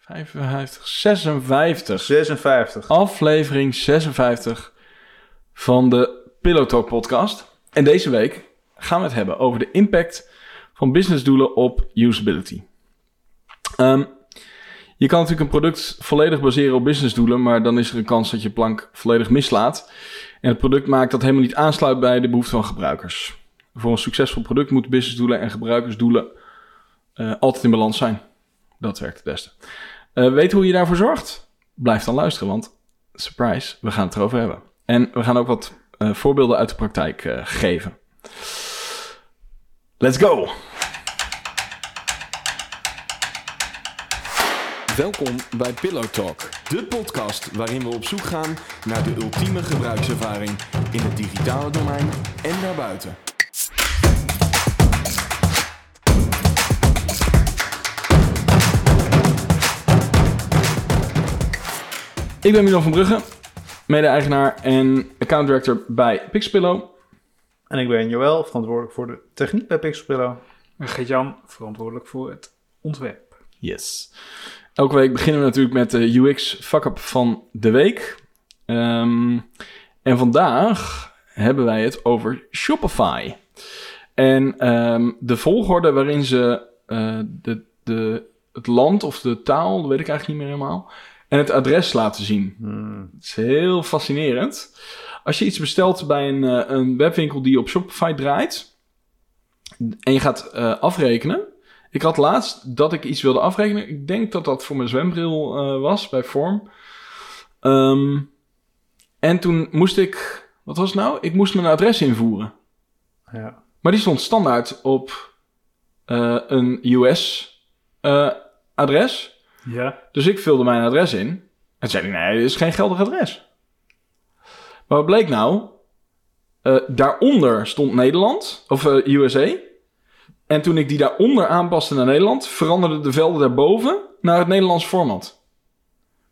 55, 56. 56. Aflevering 56 van de Pillow Talk podcast. En deze week gaan we het hebben over de impact van businessdoelen op usability. Ehm, je kan natuurlijk een product volledig baseren op businessdoelen, maar dan is er een kans dat je plank volledig mislaat. En het product maakt dat helemaal niet aansluit bij de behoeften van gebruikers. Voor een succesvol product moeten businessdoelen en gebruikersdoelen eh, altijd in balans zijn. Dat werkt het beste. Uh, weet hoe je daarvoor zorgt? Blijf dan luisteren, want surprise, we gaan het erover hebben. En we gaan ook wat uh, voorbeelden uit de praktijk uh, geven. Let's go! Welkom bij Pillow Talk, de podcast waarin we op zoek gaan naar de ultieme gebruikservaring in het digitale domein en daarbuiten. Ik ben Milan van Brugge, mede-eigenaar en account director bij Pixelpillow. En ik ben Joël, verantwoordelijk voor de techniek bij Pixelpillow. En Geert-Jan, verantwoordelijk voor het ontwerp. Yes. Elke week beginnen we natuurlijk met de UX fuck-up van de week. Um, en vandaag hebben wij het over Shopify. En um, de volgorde waarin ze uh, de, de, het land of de taal, dat weet ik eigenlijk niet meer helemaal, en het adres laten zien. Hmm. Het is heel fascinerend. Als je iets bestelt bij een, uh, een webwinkel die op Shopify draait en je gaat uh, afrekenen. Ik had laatst dat ik iets wilde afrekenen. Ik denk dat dat voor mijn zwembril uh, was bij Form. Um, en toen moest ik, wat was het nou? Ik moest mijn adres invoeren. Ja. Maar die stond standaard op een US adres. Ja. Dus ik vulde mijn adres in. En zei hij, nee, dit is geen geldig adres. Maar wat bleek nou? Uh, daaronder stond Nederland, of uh, USA. En toen ik die daaronder aanpaste naar Nederland, veranderden de velden daarboven naar het Nederlands format.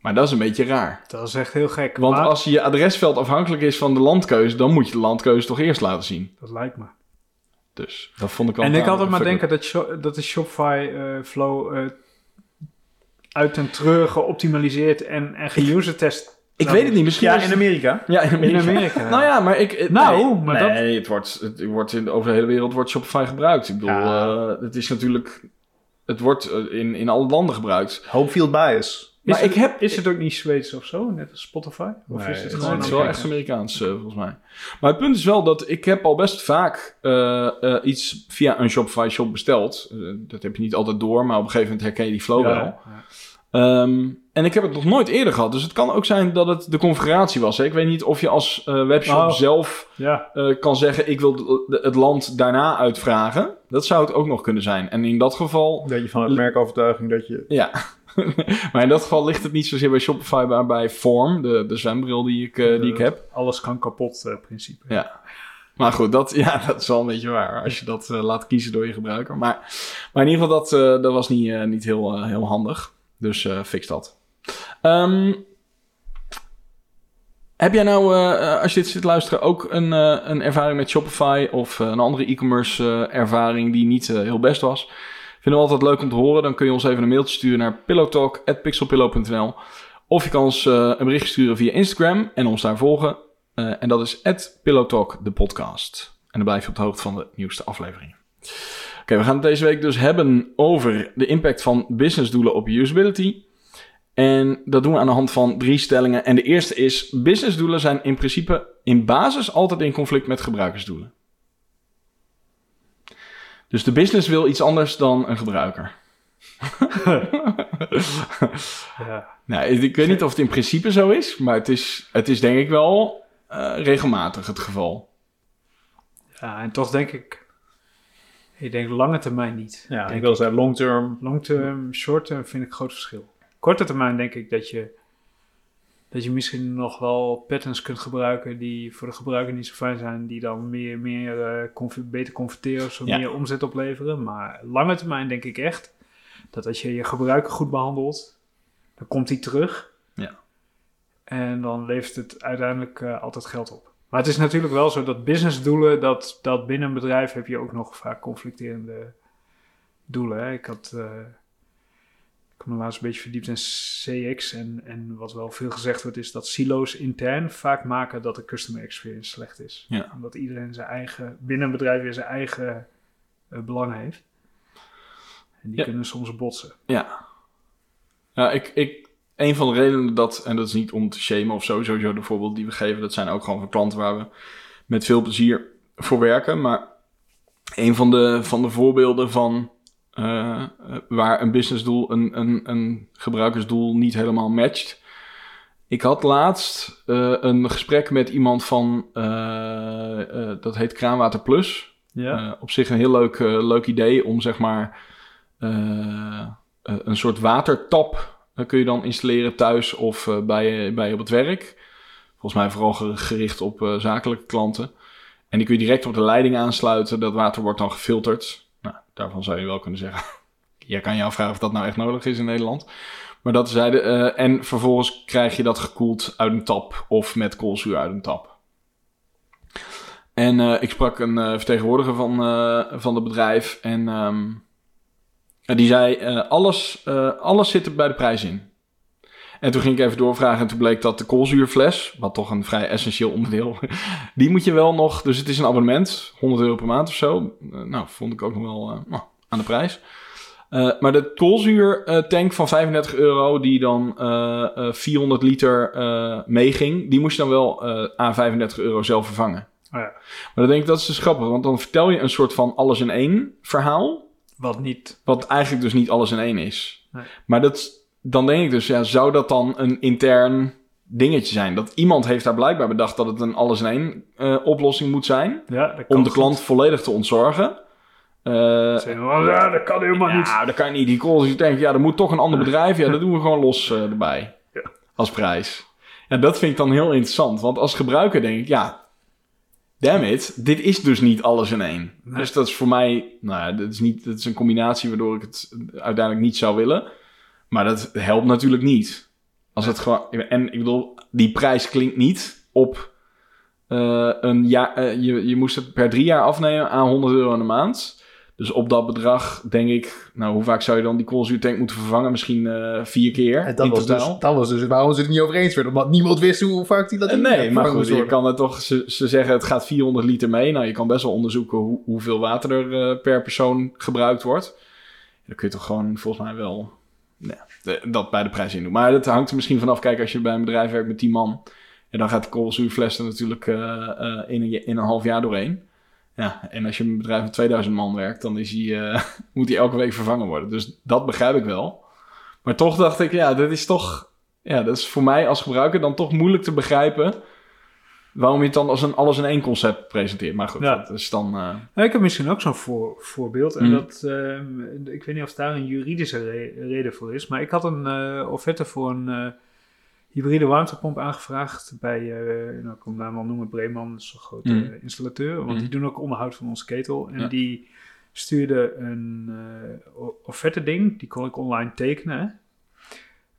Maar dat is een beetje raar. Dat is echt heel gek. Want maar... als je adresveld afhankelijk is van de landkeuze, dan moet je de landkeuze toch eerst laten zien. Dat lijkt me. Dus dat vond ik wel En ik had het maar denken dat, dat de Shopify uh, Flow uit en terug geoptimaliseerd en, en geuser-test. Ik weet het niet, misschien... Ja, in Amerika. Ja, in Amerika. In Amerika. nou ja, maar ik... Nou, nee, maar nee, dat... het wordt, het wordt in, over de hele wereld wordt Shopify gebruikt. Ik bedoel, ja. uh, het is natuurlijk... Het wordt in, in alle landen gebruikt. Home field bias. Maar is, ik het, heb, is het ook niet Zweeds of zo, net als Spotify? Of nee, is het, gewoon het is wel echt Amerikaans, uh, volgens mij. Maar het punt is wel dat ik heb al best vaak uh, uh, iets via een Shopify shop besteld. dat heb je niet altijd door, maar op een gegeven moment herken je die flow ja, wel. Ja. Um, en ik heb het nog nooit eerder gehad. Dus het kan ook zijn dat het de configuratie was. Hè? Ik weet niet of je als uh, webshop oh, zelf ja. uh, kan zeggen... ik wil het land daarna uitvragen. Dat zou het ook nog kunnen zijn. En in dat geval... Dat je van het merkovertuiging dat je... Ja. maar in dat geval ligt het niet zozeer bij Shopify... maar bij Form, de, de zwembril die ik, uh, die ik heb. Alles kan kapot, principe. Ja. Maar goed, dat, ja, dat is wel een beetje waar. Als je dat laat kiezen door je gebruiker. Maar, maar in ieder geval, dat, dat was niet, niet heel, heel handig. Dus fix dat. Um, heb jij nou, als je dit zit luisteren, ook een, een ervaring met Shopify of een andere e-commerce ervaring die niet heel best was? Vinden we altijd leuk om te horen. Dan kun je ons even een mailtje sturen naar pillowtalk.pixelpillow.nl Of je kan ons een bericht sturen via Instagram en ons daar volgen. en dat is pillowtalk, de podcast. En dan blijf je op de hoogte van de nieuwste afleveringen. Oké, we gaan het deze week dus hebben over de impact van businessdoelen op usability. En dat doen we aan de hand van drie stellingen. En de eerste is: businessdoelen zijn in principe in basis altijd in conflict met gebruikersdoelen. Dus de business wil iets anders dan een gebruiker. ja. Nou, ik weet niet of het in principe zo is, maar het is, het is denk ik wel uh, regelmatig het geval. Ja, en toch denk ik ik denk lange termijn niet. Ja, denk ik wil zeggen long term. Long term, short term vind ik een groot verschil. Korte termijn denk ik dat je, dat je misschien nog wel patterns kunt gebruiken die voor de gebruiker niet zo fijn zijn, die dan meer, meer uh, conf beter converteren of zo ja. meer omzet opleveren. Maar lange termijn denk ik echt dat als je je gebruiker goed behandelt, dan komt hij terug. Ja. En dan levert het uiteindelijk uh, altijd geld op. Maar het is natuurlijk wel zo dat businessdoelen, dat, dat binnen een bedrijf heb je ook nog vaak conflicterende doelen. Hè? Ik had, uh, ik heb me laatst een beetje verdiept in CX. En, en wat wel veel gezegd wordt, is dat silo's intern vaak maken dat de customer experience slecht is. Ja. Omdat iedereen zijn eigen, binnen een bedrijf weer zijn eigen eh, belangen heeft. En die Ja. kunnen soms botsen. Ja. Ja, ik, ik, een van de redenen dat, en dat is niet om te shamen of zo, sowieso de voorbeelden die we geven, dat zijn ook gewoon van klanten waar we met veel plezier voor werken. Maar een van de, van de voorbeelden van eh, eh, waar een businessdoel een, een, een gebruikersdoel niet helemaal matcht. Ik had laatst eh, een gesprek met iemand van, dat heet Kraanwater Plus. Ja, op zich een heel leuk, leuk idee om zeg maar een soort watertap kun je dan installeren thuis of bij, bij op het werk. Volgens mij vooral ge- gericht op zakelijke klanten. En die kun je direct op de leiding aansluiten. Dat water wordt dan gefilterd. Daarvan zou je wel kunnen zeggen. Je kan je afvragen of dat nou echt nodig is in Nederland. Maar dat zeiden. eh en vervolgens krijg je dat gekoeld uit een tap of met koolzuur uit een tap. En eh, ik sprak een eh, vertegenwoordiger van, van het bedrijf. En ehm, die zei: alles, alles zit er bij de prijs in. En toen ging ik even doorvragen. En toen bleek dat de koolzuurfles, wat toch een vrij essentieel onderdeel, die moet je wel nog. Dus het is een abonnement, 100 euro per maand of zo. Eh, nou, vond ik ook nog wel eh, nou, aan de prijs. Eh, maar de koolzuurtank van 35 euro, die dan eh, eh, 400 liter eh, meeging, die moest je dan wel aan 35 euro zelf vervangen. Oh ja. Maar dan denk ik, dat is dus grappig, want dan vertel je een soort van alles in één verhaal, wat niet. wat eigenlijk dus niet alles in één is. Nee. Maar dat, dan denk ik dus, ja, zou dat dan een intern dingetje zijn? Dat iemand heeft daar blijkbaar bedacht dat het een alles in één eh, oplossing moet zijn, Ja, om de goed. klant volledig te ontzorgen. "Oh, ja, dat kan helemaal niet. ja, dat kan niet. Die calls, je denkt, ja, er moet toch een ander bedrijf. Ja, dat doen we gewoon los eh, erbij. Ja. Als prijs. Ja, dat vind ik dan heel interessant. Want als gebruiker denk ik, ja, damn it, dit is dus niet alles in één. Nee. Dus dat is voor mij, nou ja, dat is, niet, dat is een combinatie waardoor ik het uiteindelijk niet zou willen. Maar dat helpt natuurlijk niet. Als het gewoon, en ik bedoel, die prijs klinkt niet op eh, een jaar. eh, je, je moest het per drie jaar afnemen aan 100 euro in de maand. Dus op dat bedrag denk ik, nou, hoe vaak zou je dan die koolzuurtank moeten vervangen? Misschien eh, vier keer En dat in was, dus, dat was dus waarom ze het niet over eens werden. Omdat niemand wist hoe vaak die dat in- nee, maar goed, je kan het toch, ze, ze zeggen het gaat 400 liter mee. Nou, je kan best wel onderzoeken hoe, hoeveel water er per persoon gebruikt wordt. Dan kun je toch gewoon volgens mij wel dat bij de prijs in doen. Maar dat hangt er misschien vanaf. Kijk, als je bij een bedrijf werkt met 10 man. En dan gaat de koolzuurfles er natuurlijk eh, eh, in, een, in een half jaar doorheen. Ja, en als je met een bedrijf met 2000 man werkt, dan is eh, moet die elke week vervangen worden. Dus dat begrijp ik wel. Maar toch dacht ik, ja, dat is toch ja, dat is voor mij als gebruiker dan toch moeilijk te begrijpen waarom je het dan als een alles in één concept presenteert. Maar goed, Ja. dat is dan. eh, ik heb misschien ook zo'n voor, voorbeeld. En Mhm. dat, ehm, ik weet niet of daar een juridische re- reden voor is. Maar ik had een eh, offerte voor een eh, hybride warmtepomp aangevraagd bij, nou, ik kan hem wel noemen, Breeman, dat is een grote Mhm. installateur. Want Mhm. die doen ook onderhoud van onze ketel. En Ja. die stuurde een offerte ding, die kon ik online tekenen.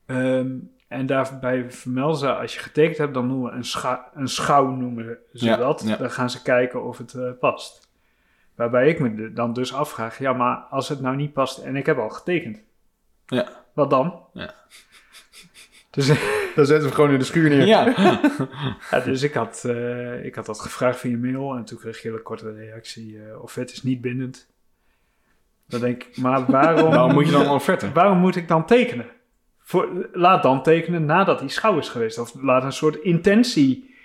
hè. En daarbij vermelden ze, als je getekend hebt, dan noemen we een, scha- een schouw noemen ze Ja, dat. ja. Dan gaan ze kijken of het eh, past. Waarbij ik me dan dus afvraag, ja, maar als het nou niet past en ik heb al getekend. Ja. Wat dan? Ja. Dus, Dan zetten we gewoon in de schuur neer. ja. ja, dus ik, had, eh, ik had dat gevraagd via mail en toen kreeg ik een korte reactie. eh offerte is niet bindend. Dan denk ik, maar waarom, waarom moet je dan offerte? waarom moet ik dan tekenen? Voor, laat dan tekenen nadat die schouw is geweest. Of laat een soort intentie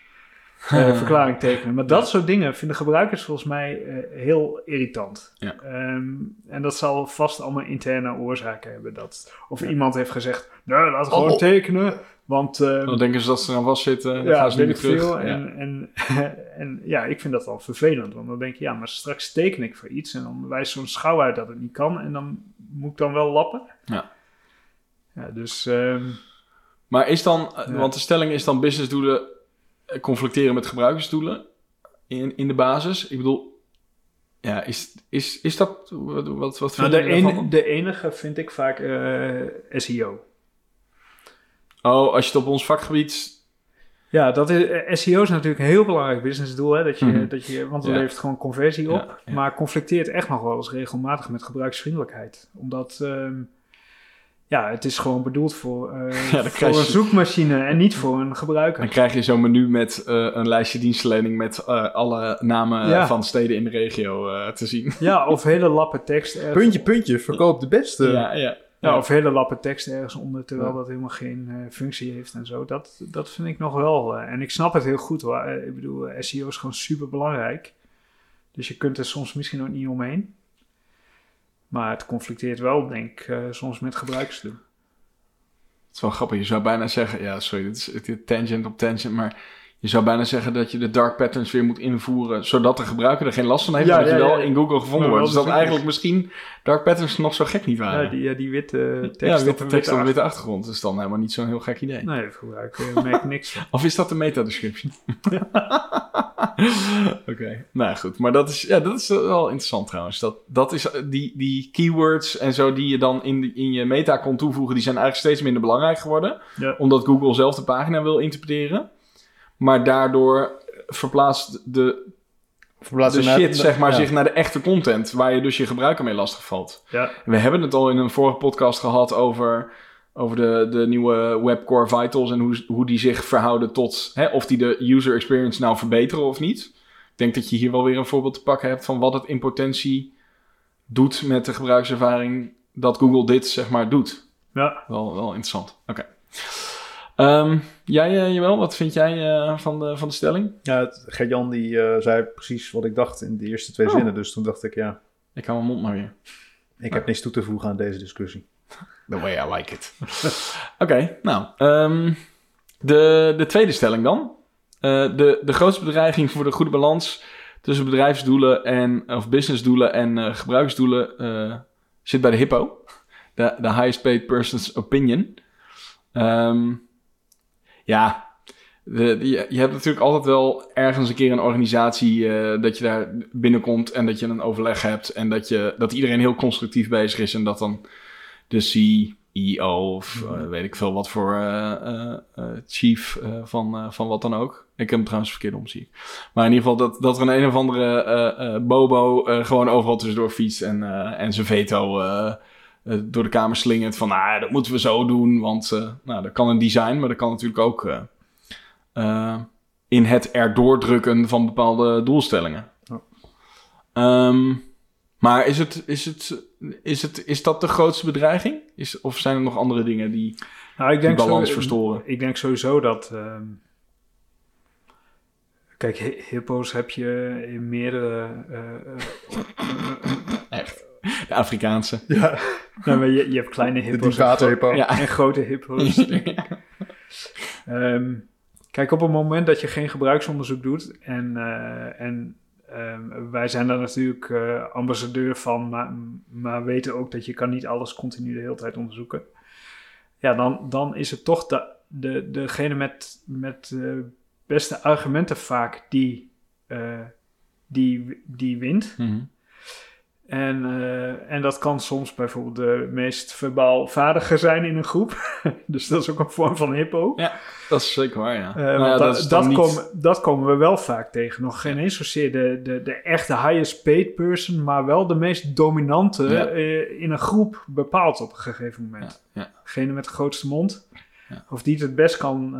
eh, verklaring tekenen. Maar dat soort dingen vinden gebruikers volgens mij eh, heel irritant. Ja. Ehm, en dat zal vast allemaal interne oorzaken hebben. Dat, of iemand heeft gezegd, nee, laat gewoon Oh. tekenen. Want ehm, Dan denken ze dat ze eraan vastzitten. Dan ja, gaan ze niet ik meer terug. veel. En, en ja, ik vind dat wel vervelend. Want dan denk je, ja, maar straks teken ik voor iets. En dan wijst zo'n schouw uit dat het niet kan. En dan moet ik dan wel lappen. Ja. Ja, dus... ehm, Maar is dan, eh, Ja. want de stelling is dan businessdoelen eh, conflicteren met gebruikersdoelen in, in de basis. Ik bedoel, ja, is, is, is dat, wat, wat, wat nou, de, de enige vind ik vaak eh, SEO. Oh, als je het op ons vakgebied, Ja, dat is, SEO is natuurlijk een heel belangrijk businessdoel. Hè, dat je, Mhm. dat je, want het Ja. levert gewoon conversie op. Ja, ja. Maar conflicteert echt nog wel eens regelmatig met gebruiksvriendelijkheid. Omdat, ehm, Ja, het is gewoon bedoeld voor, eh, dan voor een je- zoekmachine en niet voor een Dan gebruiker. krijg je zo'n menu met eh, een lijstje dienstverlening met eh, alle namen Ja. van steden in de regio eh, te zien. Ja, of hele lappen tekst ergens. Puntje, puntje, verkoop de beste. ja, ja. Ja, of hele lappen tekst ergens onder, terwijl Ja. dat helemaal geen eh, functie heeft en zo. Dat, dat vind ik nog wel. eh, en ik snap het heel goed hoor. Ik bedoel, SEO is gewoon super belangrijk. Dus je kunt er soms misschien ook niet omheen. Maar het conflicteert wel, denk ik, eh, soms met gebruikers doen. Het is wel grappig. Je zou bijna zeggen... Ja, sorry, dit is, dit tangent op tangent, maar... Je zou bijna zeggen dat je de dark patterns weer moet invoeren... zodat de gebruiker er geen last van heeft... Ja, dat ja, je wel ja. in Google gevonden wordt. Dus dat eigenlijk misschien dark patterns nog zo gek niet waren. Ja, die, ja, die witte tekst ja, witte tekst op een witte achtergrond. Is dan helemaal niet zo'n heel gek idee. Nee, gebruiker merkt niks van. Of is dat de meta-description? Oké, nou goed. Maar dat is, ja, dat is wel interessant trouwens. Dat, dat is, die, die keywords en zo die je dan in, de- in je meta kon toevoegen... die zijn eigenlijk steeds minder belangrijk geworden. Omdat Google zelf de pagina wil interpreteren. Maar daardoor verplaatst de, de shit zeg maar, ja. zich naar de echte content... waar je dus je gebruiker mee lastig valt. Ja, We hebben het al in een vorige podcast gehad over, over de, de nieuwe Webcore Vitals en hoe, hoe die zich verhouden tot hè, of die de user experience nou verbeteren of niet. Ik denk dat je hier wel weer een voorbeeld te pakken hebt van wat het in potentie doet met de gebruikservaring dat Google dit zeg maar doet. ja. Wel, wel interessant. Oké. Ehm, jij, uh, Jawel, wat vind jij eh, van, de, van de stelling? Ja, het- Gert-Jan die eh, zei precies wat ik dacht in de eerste twee Oh. zinnen. Dus toen dacht ik, ja, Ik hou mijn mond maar weer. ik heb niks toe te voegen aan deze discussie. The way I like it. Oké, nou. ehm, de, de tweede stelling dan. Eh, de, de grootste bedreiging voor de goede balans tussen bedrijfsdoelen en, of businessdoelen en eh, gebruiksdoelen eh, zit bij de HIPPO. De, Highest Paid Person's Opinion. Ehm, ja, de, je, je hebt natuurlijk altijd wel ergens een keer een organisatie eh, dat je daar binnenkomt en dat je een overleg hebt en dat, je, dat iedereen heel constructief bezig is en dat dan de CEO of eh, weet ik veel wat voor eh, chief van, van wat dan ook. Ik heb hem trouwens verkeerd om, zie ik. Maar in ieder geval dat, dat er een een of andere bobo gewoon overal tussendoor fietst en, en zijn veto eh, door de kamer slingert van nou, dat moeten we zo doen, want eh, nou, dat kan een design, maar dat kan natuurlijk ook eh, in het erdoor drukken van bepaalde doelstellingen. Ehm, maar is, het, is, het, is, het, is dat de grootste bedreiging? Is, of zijn er nog andere dingen die Nou, ik die denk balans zo- verstoren? Ik denk sowieso dat. ehm, kijk, hi- hippo's heb je in meerdere. Echt. De Afrikaanse. Ja, nou, maar je, je hebt kleine de hippo's gro- hippo. Ja. en grote hippo's. Ehm, kijk, op het moment dat je geen gebruiksonderzoek doet en, eh, en ehm, wij zijn daar natuurlijk eh, ambassadeur van, maar, maar weten ook dat je kan niet alles continu de hele tijd onderzoeken. Ja, dan, dan is het toch de, de, degene met, met de beste argumenten vaak die, eh, die, die wint. Mhm. En, eh, en dat kan soms bijvoorbeeld de meest verbaal vaardiger zijn in een groep. dus dat is ook een vorm van hippo. Dat is zeker waar, ja. Nou ja, want dat, dat, niet- dat komen we wel vaak tegen. Nog geen eens zozeer de, de, de echte highest paid person, maar wel de meest dominante Ja. eh, in een groep bepaalt op een gegeven moment. Ja, ja. Degene met de grootste mond, Ja. of die het het best kan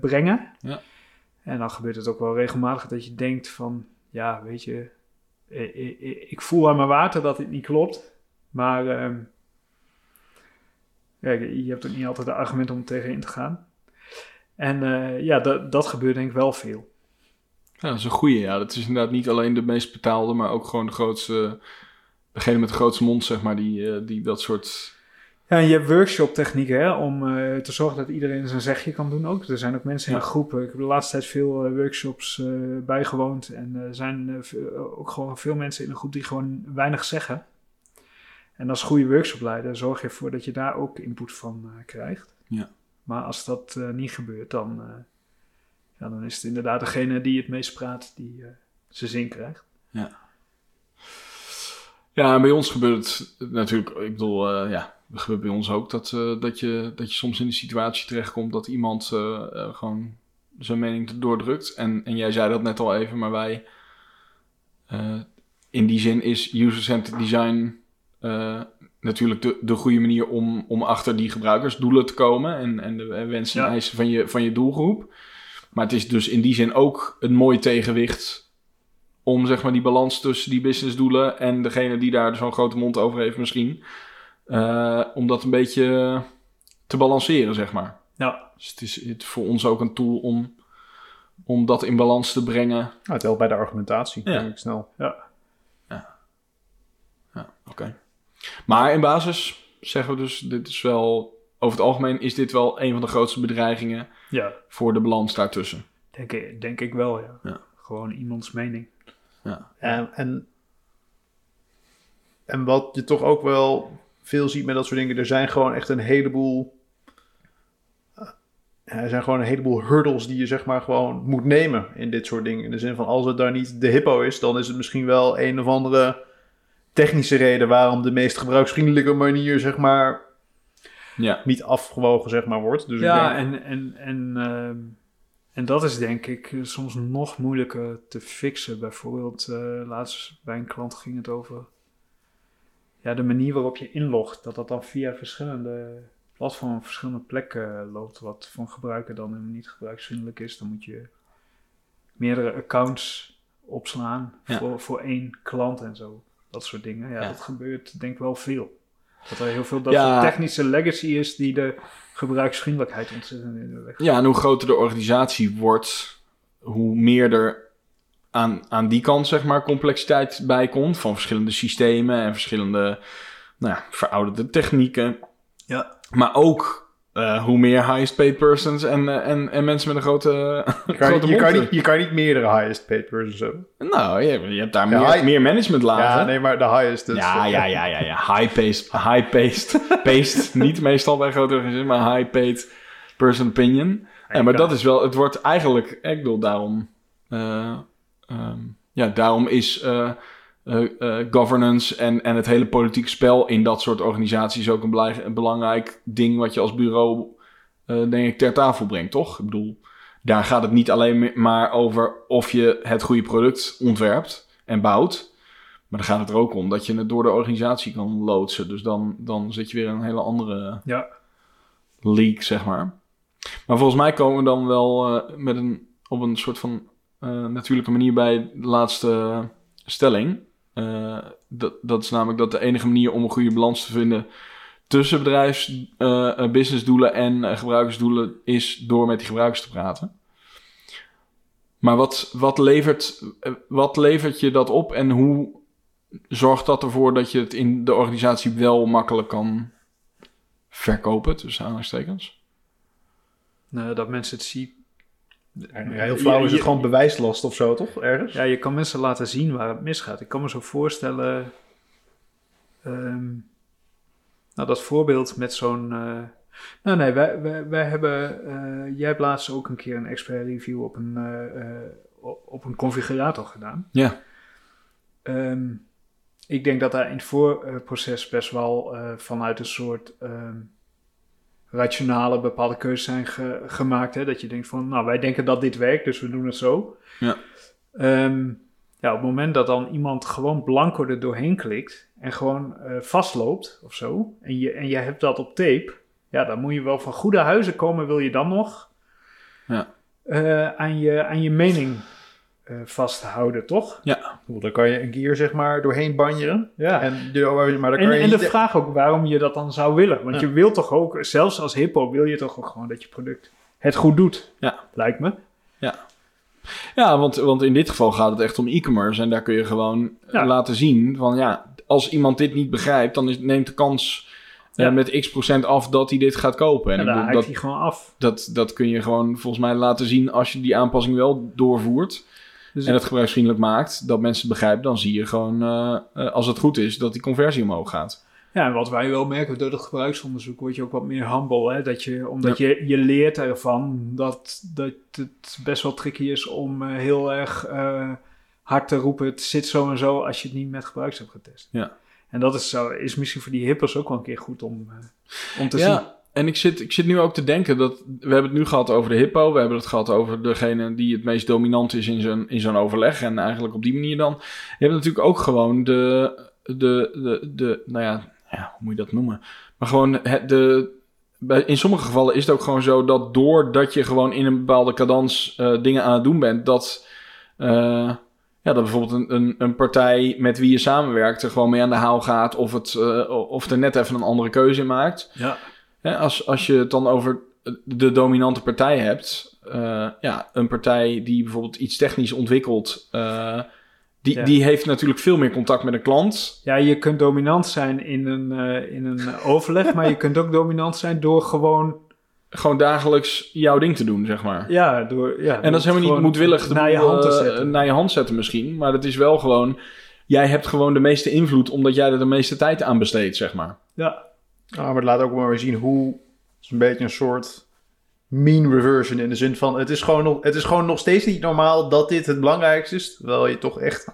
brengen. Ja. En dan gebeurt het ook wel regelmatig dat je denkt van, ja, weet je, ik voel aan mijn water dat dit niet klopt, maar ehm, ja, je hebt ook niet altijd de argumenten om tegenin te gaan. En eh, ja, dat, gebeurt denk ik wel veel. Ja, dat is een goeie, ja. Dat is inderdaad niet alleen de meest betaalde, maar ook gewoon de grootste... Degene met de grootste mond, zeg maar, die, eh, die dat soort... Ja, en je hebt workshop technieken hè, om eh, te zorgen dat iedereen zijn zegje kan doen ook. Er zijn ook mensen in Ja. een groep. Ik heb de laatste tijd veel eh, workshops eh, bijgewoond. En er zijn ook gewoon veel mensen in een groep die gewoon weinig zeggen. En als goede workshopleider zorg je ervoor dat je daar ook input van krijgt. Ja. Maar als dat niet gebeurt, dan, ja, dan is het inderdaad degene die het meest praat die zijn zin krijgt. Ja, en bij ons gebeurt het natuurlijk... Ik bedoel, ja, het gebeurt bij ons ook dat, eh, dat, je, dat je soms in de situatie terechtkomt... dat iemand eh, eh, gewoon zijn mening doordrukt. En, en jij zei dat net al even, maar wij... in die zin is user-centered design... natuurlijk de, de goede manier om, om achter die gebruikersdoelen te komen en, en de wensen en Ja. eisen van je, van je doelgroep. Maar het is dus in die zin ook een mooi tegenwicht om zeg maar die balans tussen die businessdoelen en degene die daar zo'n grote mond over heeft misschien, eh, om dat een beetje te balanceren, zeg maar. Ja, Dus het is het, voor ons ook een tool om, om dat in balans te brengen. Nou, het helpt bij de argumentatie, Ja. denk ik snel. Ja, oké. Maar in basis zeggen we dus, dit is wel, over het algemeen is dit wel een van de grootste bedreigingen ja voor de balans daartussen. denk, ik, denk ik wel, ja. Ja. Gewoon iemands mening. En, en, en wat je toch ook wel veel ziet met dat soort dingen, er zijn gewoon echt een heleboel. eh, Er zijn gewoon een heleboel hurdles die je zeg maar gewoon moet nemen in dit soort dingen. In de zin van als het daar niet de hippo is, dan is het misschien wel een of andere technische reden waarom de meest gebruiksvriendelijke manier zeg maar Ja, niet afgewogen zeg maar wordt. Dus Ja, denk- en, en, en, ehm, en dat is denk ik eh, soms nog moeilijker te fixen. Bijvoorbeeld, eh, laatst bij een klant ging het over ja, de manier waarop je inlogt. Dat dat dan via verschillende platformen verschillende plekken loopt. Wat voor een gebruiker dan helemaal niet gebruiksvriendelijk is. Dan moet je meerdere accounts opslaan Ja. voor, voor één klant en zo. Dat soort dingen. Ja, Ja. dat gebeurt denk ik wel veel. Dat er heel veel dat Ja. technische legacy is die de gebruiksvriendelijkheid ontzettend in de weg ja, en hoe groter de organisatie wordt, hoe meer er aan, aan die kant zeg maar complexiteit bij komt van verschillende systemen en verschillende nou ja, verouderde technieken. Ja. Maar ook eh, hoe meer highest paid persons en, eh, en, en mensen met een grote, je, kan, grote je, kan niet, je kan niet meerdere highest paid persons hebben. Nou, je, je hebt daar Ja, meer, high- meer management laten. Ja, nee, maar de highest. dus- ja, ja, ja, ja, ja. High paced, high paced, paced. Niet meestal bij grote organisaties, maar high paid person opinion. Ja, maar dat is wel, het wordt eigenlijk, ik bedoel, daarom, eh, ehm, ja, daarom is eh, eh, eh, governance en, en het hele politieke spel in dat soort organisaties ook een, belai- een belangrijk ding wat je als bureau, denk ik, ter tafel brengt, toch? Ik bedoel, daar gaat het niet alleen maar over of je het goede product ontwerpt en bouwt. Maar dan gaat het er ook om dat je het door de organisatie kan loodsen. Dus dan, dan zit je weer in een hele andere Ja, league, zeg maar. Maar volgens mij komen we dan wel met een, op een soort van eh, natuurlijke manier bij de laatste stelling. Eh, dat, dat is namelijk dat de enige manier om een goede balans te vinden tussen bedrijfs, eh, businessdoelen en gebruikersdoelen is door met die gebruikers te praten. Maar wat, wat, levert, wat levert je dat op en hoe zorgt dat ervoor dat je het in de organisatie wel makkelijk kan verkopen, tussen aanhalingstekens? nou, dat mensen het zien. Ja, heel flauw is het gewoon bewijslast of zo, toch? Ergens? Ja, je kan mensen laten zien waar het misgaat. Ik kan me zo voorstellen. ehm, nou, dat voorbeeld met zo'n. eh, nou, nee, wij, wij, wij hebben. eh, jij hebt laatst ook een keer een expert review op een, eh, op- op een configurator gedaan. Ja. Ehm, ik denk dat daar in het voorproces best wel eh, vanuit een soort ehm, rationale bepaalde keuzes zijn ge- gemaakt. Hè? Dat je denkt van, nou wij denken dat dit werkt, dus we doen het zo. Ja. Ehm, ja, op het moment dat dan iemand gewoon blanco er doorheen klikt en gewoon eh, vastloopt of zo, en je, en je hebt dat op tape, ja, dan moet je wel van goede huizen komen, wil je dan nog Ja. eh, aan, je, aan je mening eh, vasthouden, toch? Dan kan je een keer zeg maar doorheen banjeren. Ja. En, de- maar dan En, kan je en de niet- vraag ook waarom je dat dan zou willen. Want Ja. je wilt toch ook, zelfs als hippo, wil je toch ook gewoon dat je product het goed doet. Ja. Lijkt me. Ja, want, want in dit geval gaat het echt om e-commerce. En daar kun je gewoon Ja. laten zien van ja, als iemand dit niet begrijpt, dan is, neemt de kans eh, Ja. met x procent af dat hij dit gaat kopen. En En dan haakt hij gewoon af. dat, dat kun je gewoon volgens mij laten zien als je die aanpassing wel doorvoert. Dus En het gebruiksvriendelijk maakt, dat mensen het begrijpen, dan zie je gewoon, eh, eh, als het goed is, dat die conversie omhoog gaat. Ja, en wat wij wel merken door het gebruiksonderzoek word je ook wat meer humble. Hè? Dat je, omdat je, je leert ervan dat, dat het best wel tricky is om eh, heel erg hard te roepen. Het zit zo en zo als je het niet met gebruikers hebt getest. Ja. En dat is, zo, is misschien voor die hippers ook wel een keer goed om, om te zien. En ik zit, ik zit nu ook te denken dat... We hebben het nu gehad over de hippo. We hebben het gehad over degene die het meest dominant is in zo'n, in zo'n overleg. En eigenlijk op die manier dan... Je hebt natuurlijk ook gewoon de... de, de, de nou ja, ja, hoe moet je dat noemen? Maar gewoon het, de, in sommige gevallen is het ook gewoon zo dat doordat je gewoon in een bepaalde cadans eh, dingen aan het doen bent, dat, eh, ja, dat bijvoorbeeld een, een, een partij met wie je samenwerkt er gewoon mee aan de haal gaat of, het, eh, of er net even een andere keuze in maakt. Ja. Hè, als, als je het dan over de dominante partij hebt, eh, ja, een partij die bijvoorbeeld iets technisch ontwikkelt, eh, die, Ja. die heeft natuurlijk veel meer contact met een klant. Ja, je kunt dominant zijn in een, eh, in een overleg, maar je kunt ook dominant zijn door gewoon, Gewoon dagelijks jouw ding te doen, zeg maar. ja, door, ja. En dat is helemaal niet moedwillig naar je hand te zetten. naar je hand zetten misschien. Maar het is wel gewoon... Jij hebt gewoon de meeste invloed omdat jij er de meeste tijd aan besteedt, zeg maar. Ja, Ah, maar het laat ook maar weer zien hoe... Het is een beetje een soort mean reversion in de zin van... Het is, gewoon nog, het is gewoon nog steeds niet normaal dat dit het belangrijkste is. Terwijl je toch echt...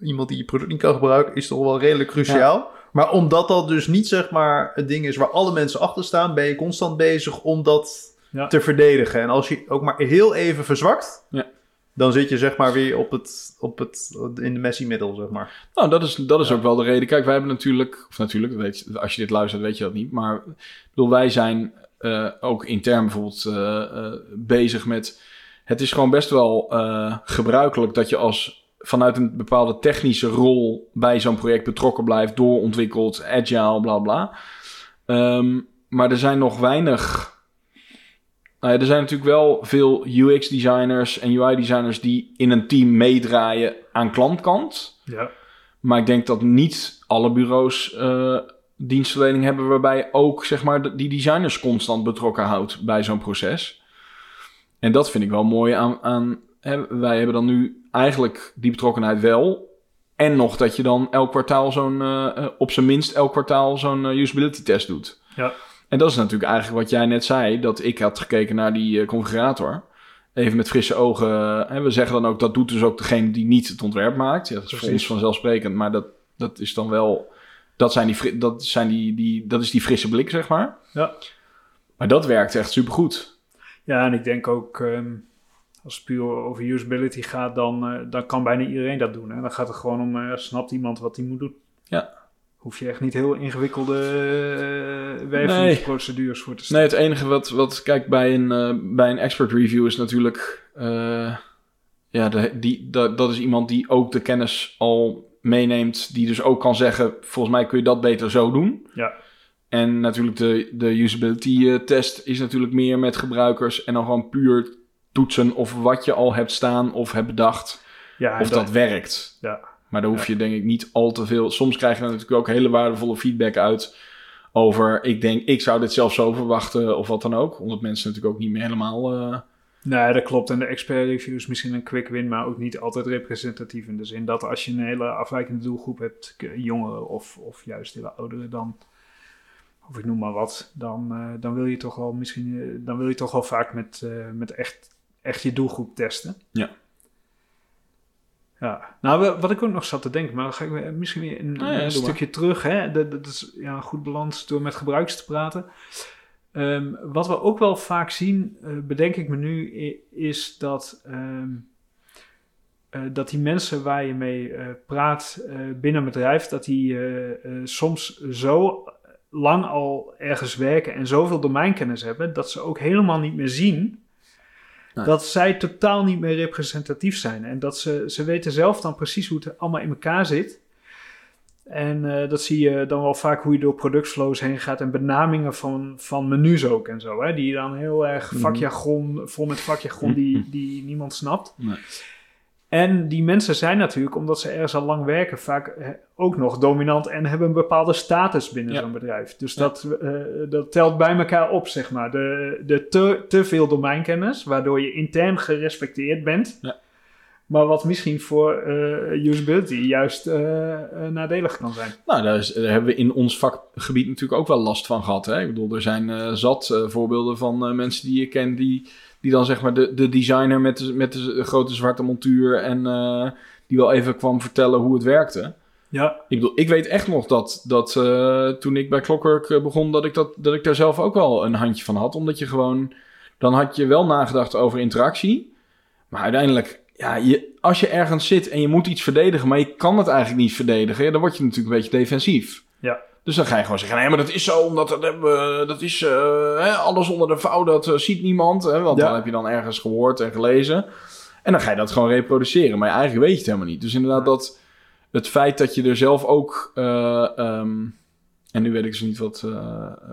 Iemand die je product niet kan gebruiken is toch wel redelijk cruciaal. Maar omdat dat dus niet zeg maar het ding is waar alle mensen achter staan... ben je constant bezig om dat Ja. te verdedigen. En als je ook maar heel even verzwakt... Ja. Dan zit je zeg maar weer op het, op het, in de Messi-middel, zeg maar. Nou, dat is, dat is ook wel de reden. Kijk, wij hebben natuurlijk... Of natuurlijk, weet je, als je dit luistert weet je dat niet. Maar bedoel, wij zijn eh, ook intern bijvoorbeeld eh, eh, bezig met... Het is gewoon best wel gebruikelijk dat je als vanuit een bepaalde technische rol bij zo'n project betrokken blijft, doorontwikkeld, agile, bla bla. Ehm, maar er zijn nog weinig. Nou ja, er zijn natuurlijk wel veel UX-designers en UI-designers die in een team meedraaien aan klantkant. ja. Maar ik denk dat niet alle bureaus eh, dienstverlening hebben waarbij je ook zeg maar, die designers constant betrokken houdt bij zo'n proces. En dat vind ik wel mooi aan. aan hè, wij hebben dan nu eigenlijk die betrokkenheid wel. En nog dat je dan elk kwartaal zo'n, eh, eh, op zijn minst elk kwartaal zo'n usability test doet. Ja. En dat is natuurlijk eigenlijk wat jij net zei, dat ik had gekeken naar die eh, configurator. Even met frisse ogen. hè, we zeggen dan ook, dat doet dus ook degene die niet het ontwerp maakt. Ja, dat is voor Precies. ons vanzelfsprekend, maar dat, dat is dan wel... Dat, zijn die, dat, zijn die, die, dat is die frisse blik, zeg maar. Ja. Maar dat werkt echt supergoed. Ja, en ik denk ook, ehm, als het puur over usability gaat, dan, eh, dan kan bijna iedereen dat doen. Hè? Dan gaat het gewoon om, eh, snapt iemand wat hij moet doen? Ja. Hoef je echt niet heel ingewikkelde uh, voor te Nee, stellen. het enige wat, wat kijk, bij een, eh, bij een expert review is natuurlijk... eh, ja, de, die, dat, dat is iemand die ook de kennis al meeneemt. Die dus ook kan zeggen, volgens mij kun je dat beter zo doen. Ja. En natuurlijk de, de usability test is natuurlijk meer met gebruikers. En dan gewoon puur toetsen of wat je al hebt staan of hebt bedacht. Ja, of dat, werkt. Ja. Maar daar hoef je denk ik niet al te veel... Soms krijg je natuurlijk ook hele waardevolle feedback uit... over, ik denk, ik zou dit zelf zo verwachten of wat dan ook. Omdat mensen natuurlijk ook niet meer helemaal... eh, Nee, dat klopt. En de expert review is misschien een quick win, maar ook niet altijd representatief. In de zin dat als je een hele afwijkende doelgroep hebt, jongeren of, of juist hele ouderen, dan, of ik noem maar wat, dan, eh, dan wil je toch wel misschien, eh, dan wil je toch wel vaak met, met echt, echt je doelgroep testen. Ja. Ja, nou wa- wat ik ook nog zat te denken, maar dan ga ik misschien weer een, ja, een doe stukje terug. Hè? Dat, dat is ja, een goed balans door met gebruikers te praten. Ehm, wat we ook wel vaak zien, eh, bedenk ik me nu, is dat, ehm, eh, dat die mensen waar je mee eh, praat binnen een bedrijf, dat die soms zo lang al ergens werken en zoveel domeinkennis hebben, dat ze ook helemaal niet meer zien Nee. dat zij totaal niet meer representatief zijn. En dat ze, ze weten zelf dan precies hoe het allemaal in elkaar zit. En eh, dat zie je dan wel vaak hoe je door productflows heen gaat en benamingen van, van menus ook en zo. Hè? Die dan heel erg Mhm. vakjargon, vol met vakjargon die, die niemand snapt. Nee. En die mensen zijn natuurlijk, omdat ze ergens al lang werken, vaak eh, ook nog dominant en hebben een bepaalde status binnen Ja. zo'n bedrijf. Dus Ja. dat, eh, dat telt bij elkaar op, zeg maar. De, de te, te veel domeinkennis, waardoor je intern gerespecteerd bent. Ja. Maar wat misschien voor eh, usability juist nadelig kan zijn. Nou, daar, is- daar hebben we in ons vakgebied natuurlijk ook wel last van gehad. Hè? Ik bedoel, er zijn zat voorbeelden van mensen die je kent... die, die dan zeg maar de, de designer met de, met de grote zwarte montuur... en eh, die wel even kwam vertellen hoe het werkte. Ja, Ik bedoel, ik weet echt nog dat, dat eh, toen ik bij Clockwork eh, begon... Dat ik, dat, dat ik daar zelf ook wel een handje van had. Omdat je gewoon... Dan had je wel nagedacht over interactie. Maar uiteindelijk... Ja, je, als je ergens zit en je moet iets verdedigen... maar je kan het eigenlijk niet verdedigen... Ja, dan word je natuurlijk een beetje defensief. Ja. Dus dan ga je gewoon zeggen, nee, maar dat is zo, omdat dat, hebben, dat is eh, alles onder de vouw, dat eh, ziet niemand. Hè, want Ja. dan heb je dan ergens gehoord en gelezen. En dan ga je dat gewoon reproduceren, maar eigenlijk weet je het helemaal niet. Dus inderdaad, dat het feit dat je er zelf ook, eh, ehm, en nu weet ik dus niet wat,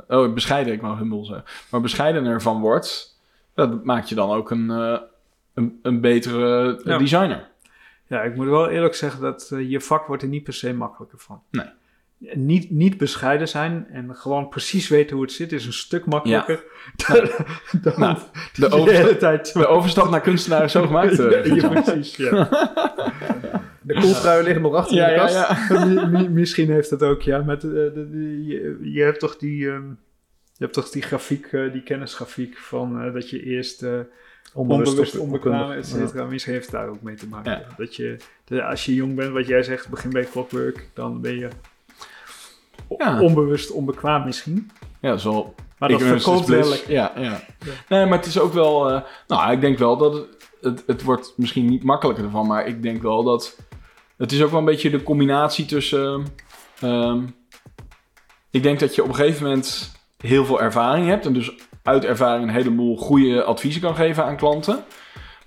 oh, bescheiden, ik wou humble zeggen, maar bescheidener van wordt, dat maakt je dan ook een, een, een betere Ja. designer. Ja, ik moet wel eerlijk zeggen dat je vak wordt er niet per se makkelijker van. Nee. Niet, niet bescheiden zijn en gewoon precies weten hoe het zit is een stuk makkelijker dan, dan Nou, de dat overstap- hele tijd... De overstap naar kunstenaar is zo gemaakt. eh, Ja, ja, precies, ja. De kooltruien liggen nog achter ja, in de kast. ja. Mi- mi- misschien heeft het ook, ja. Met, eh, de, de- je, je hebt toch die, ehm, je hebt toch die grafiek, eh, die kennisgrafiek van dat je eerst eh, onbewust, of onbekwaam, et cetera. Misschien heeft het daar ook mee te maken. Ja. Dat je, de- als je jong bent, wat jij zegt, begin bij clockwork, dan ben je Ja. onbewust onbekwaam misschien. Ja, dat is wel Maar dat verkoopt wel lekker. Ja, ja. Nee, maar het is ook wel... eh, nou, ik denk wel dat het, het... Het wordt misschien niet makkelijker ervan, maar ik denk wel dat... Het is ook wel een beetje de combinatie tussen... ehm, ik denk dat je op een gegeven moment heel veel ervaring hebt... en dus uit ervaring een heleboel goede adviezen kan geven aan klanten.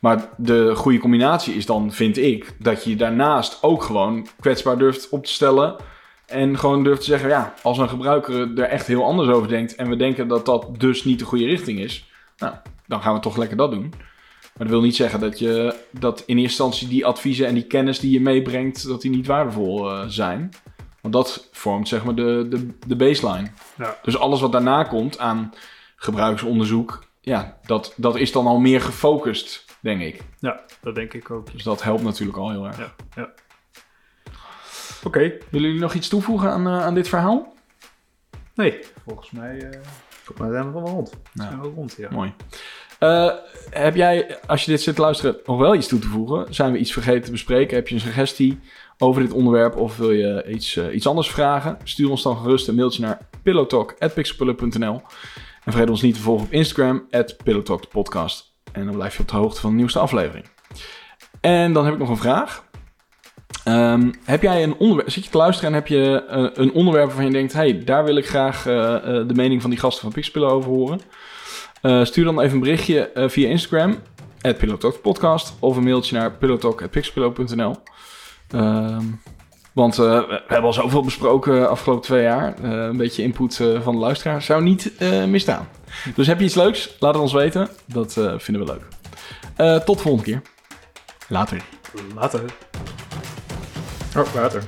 Maar de goede combinatie is dan, vind ik, dat je daarnaast ook gewoon kwetsbaar durft op te stellen... En gewoon durft te zeggen, ja, als een gebruiker er echt heel anders over denkt en we denken dat dat dus niet de goede richting is, nou, dan gaan we toch lekker dat doen. Maar dat wil niet zeggen dat je dat in eerste instantie die adviezen en die kennis die je meebrengt, dat die niet waardevol eh, zijn. Want dat vormt zeg maar de, de, de baseline. Ja. Dus alles wat daarna komt aan gebruiksonderzoek, ja, dat, dat is dan al meer gefocust, denk ik. Ja, dat denk ik ook. Dus dat helpt natuurlijk al heel erg. Ja, ja. Oké, Willen jullie nog iets toevoegen aan, eh, aan dit verhaal? nee, volgens mij eh Volgens mij zijn we wel rond. Nou. zijn we rond, ja. Mooi. Eh, heb jij, als je dit zit te luisteren, nog wel iets toe te voegen? Zijn we iets vergeten te bespreken? Heb je een suggestie over dit onderwerp of wil je iets, iets anders vragen? Stuur ons dan gerust een mailtje naar pillowtalk.pixelpullen.nl En vergeet ons niet te volgen op Instagram, pillowtalkpodcast. En dan blijf je op de hoogte van de nieuwste aflevering. En dan heb ik nog een vraag. Ehm, heb jij een onderwerp, zit je te luisteren en heb je eh, een onderwerp waarvan je denkt, hey, daar wil ik graag eh, eh, de mening van die gasten van Pixpillen over horen? Stuur dan even een berichtje via Instagram, Podcast, of een mailtje naar pillowtalk.pixpillow.nl. Ehm want we hebben al zoveel besproken afgelopen twee jaar. Een beetje input van de luisteraar zou niet misstaan. Dus heb je iets leuks? Laat het ons weten. Dat vinden we leuk. Tot de volgende keer. Later. Later. Oh, later.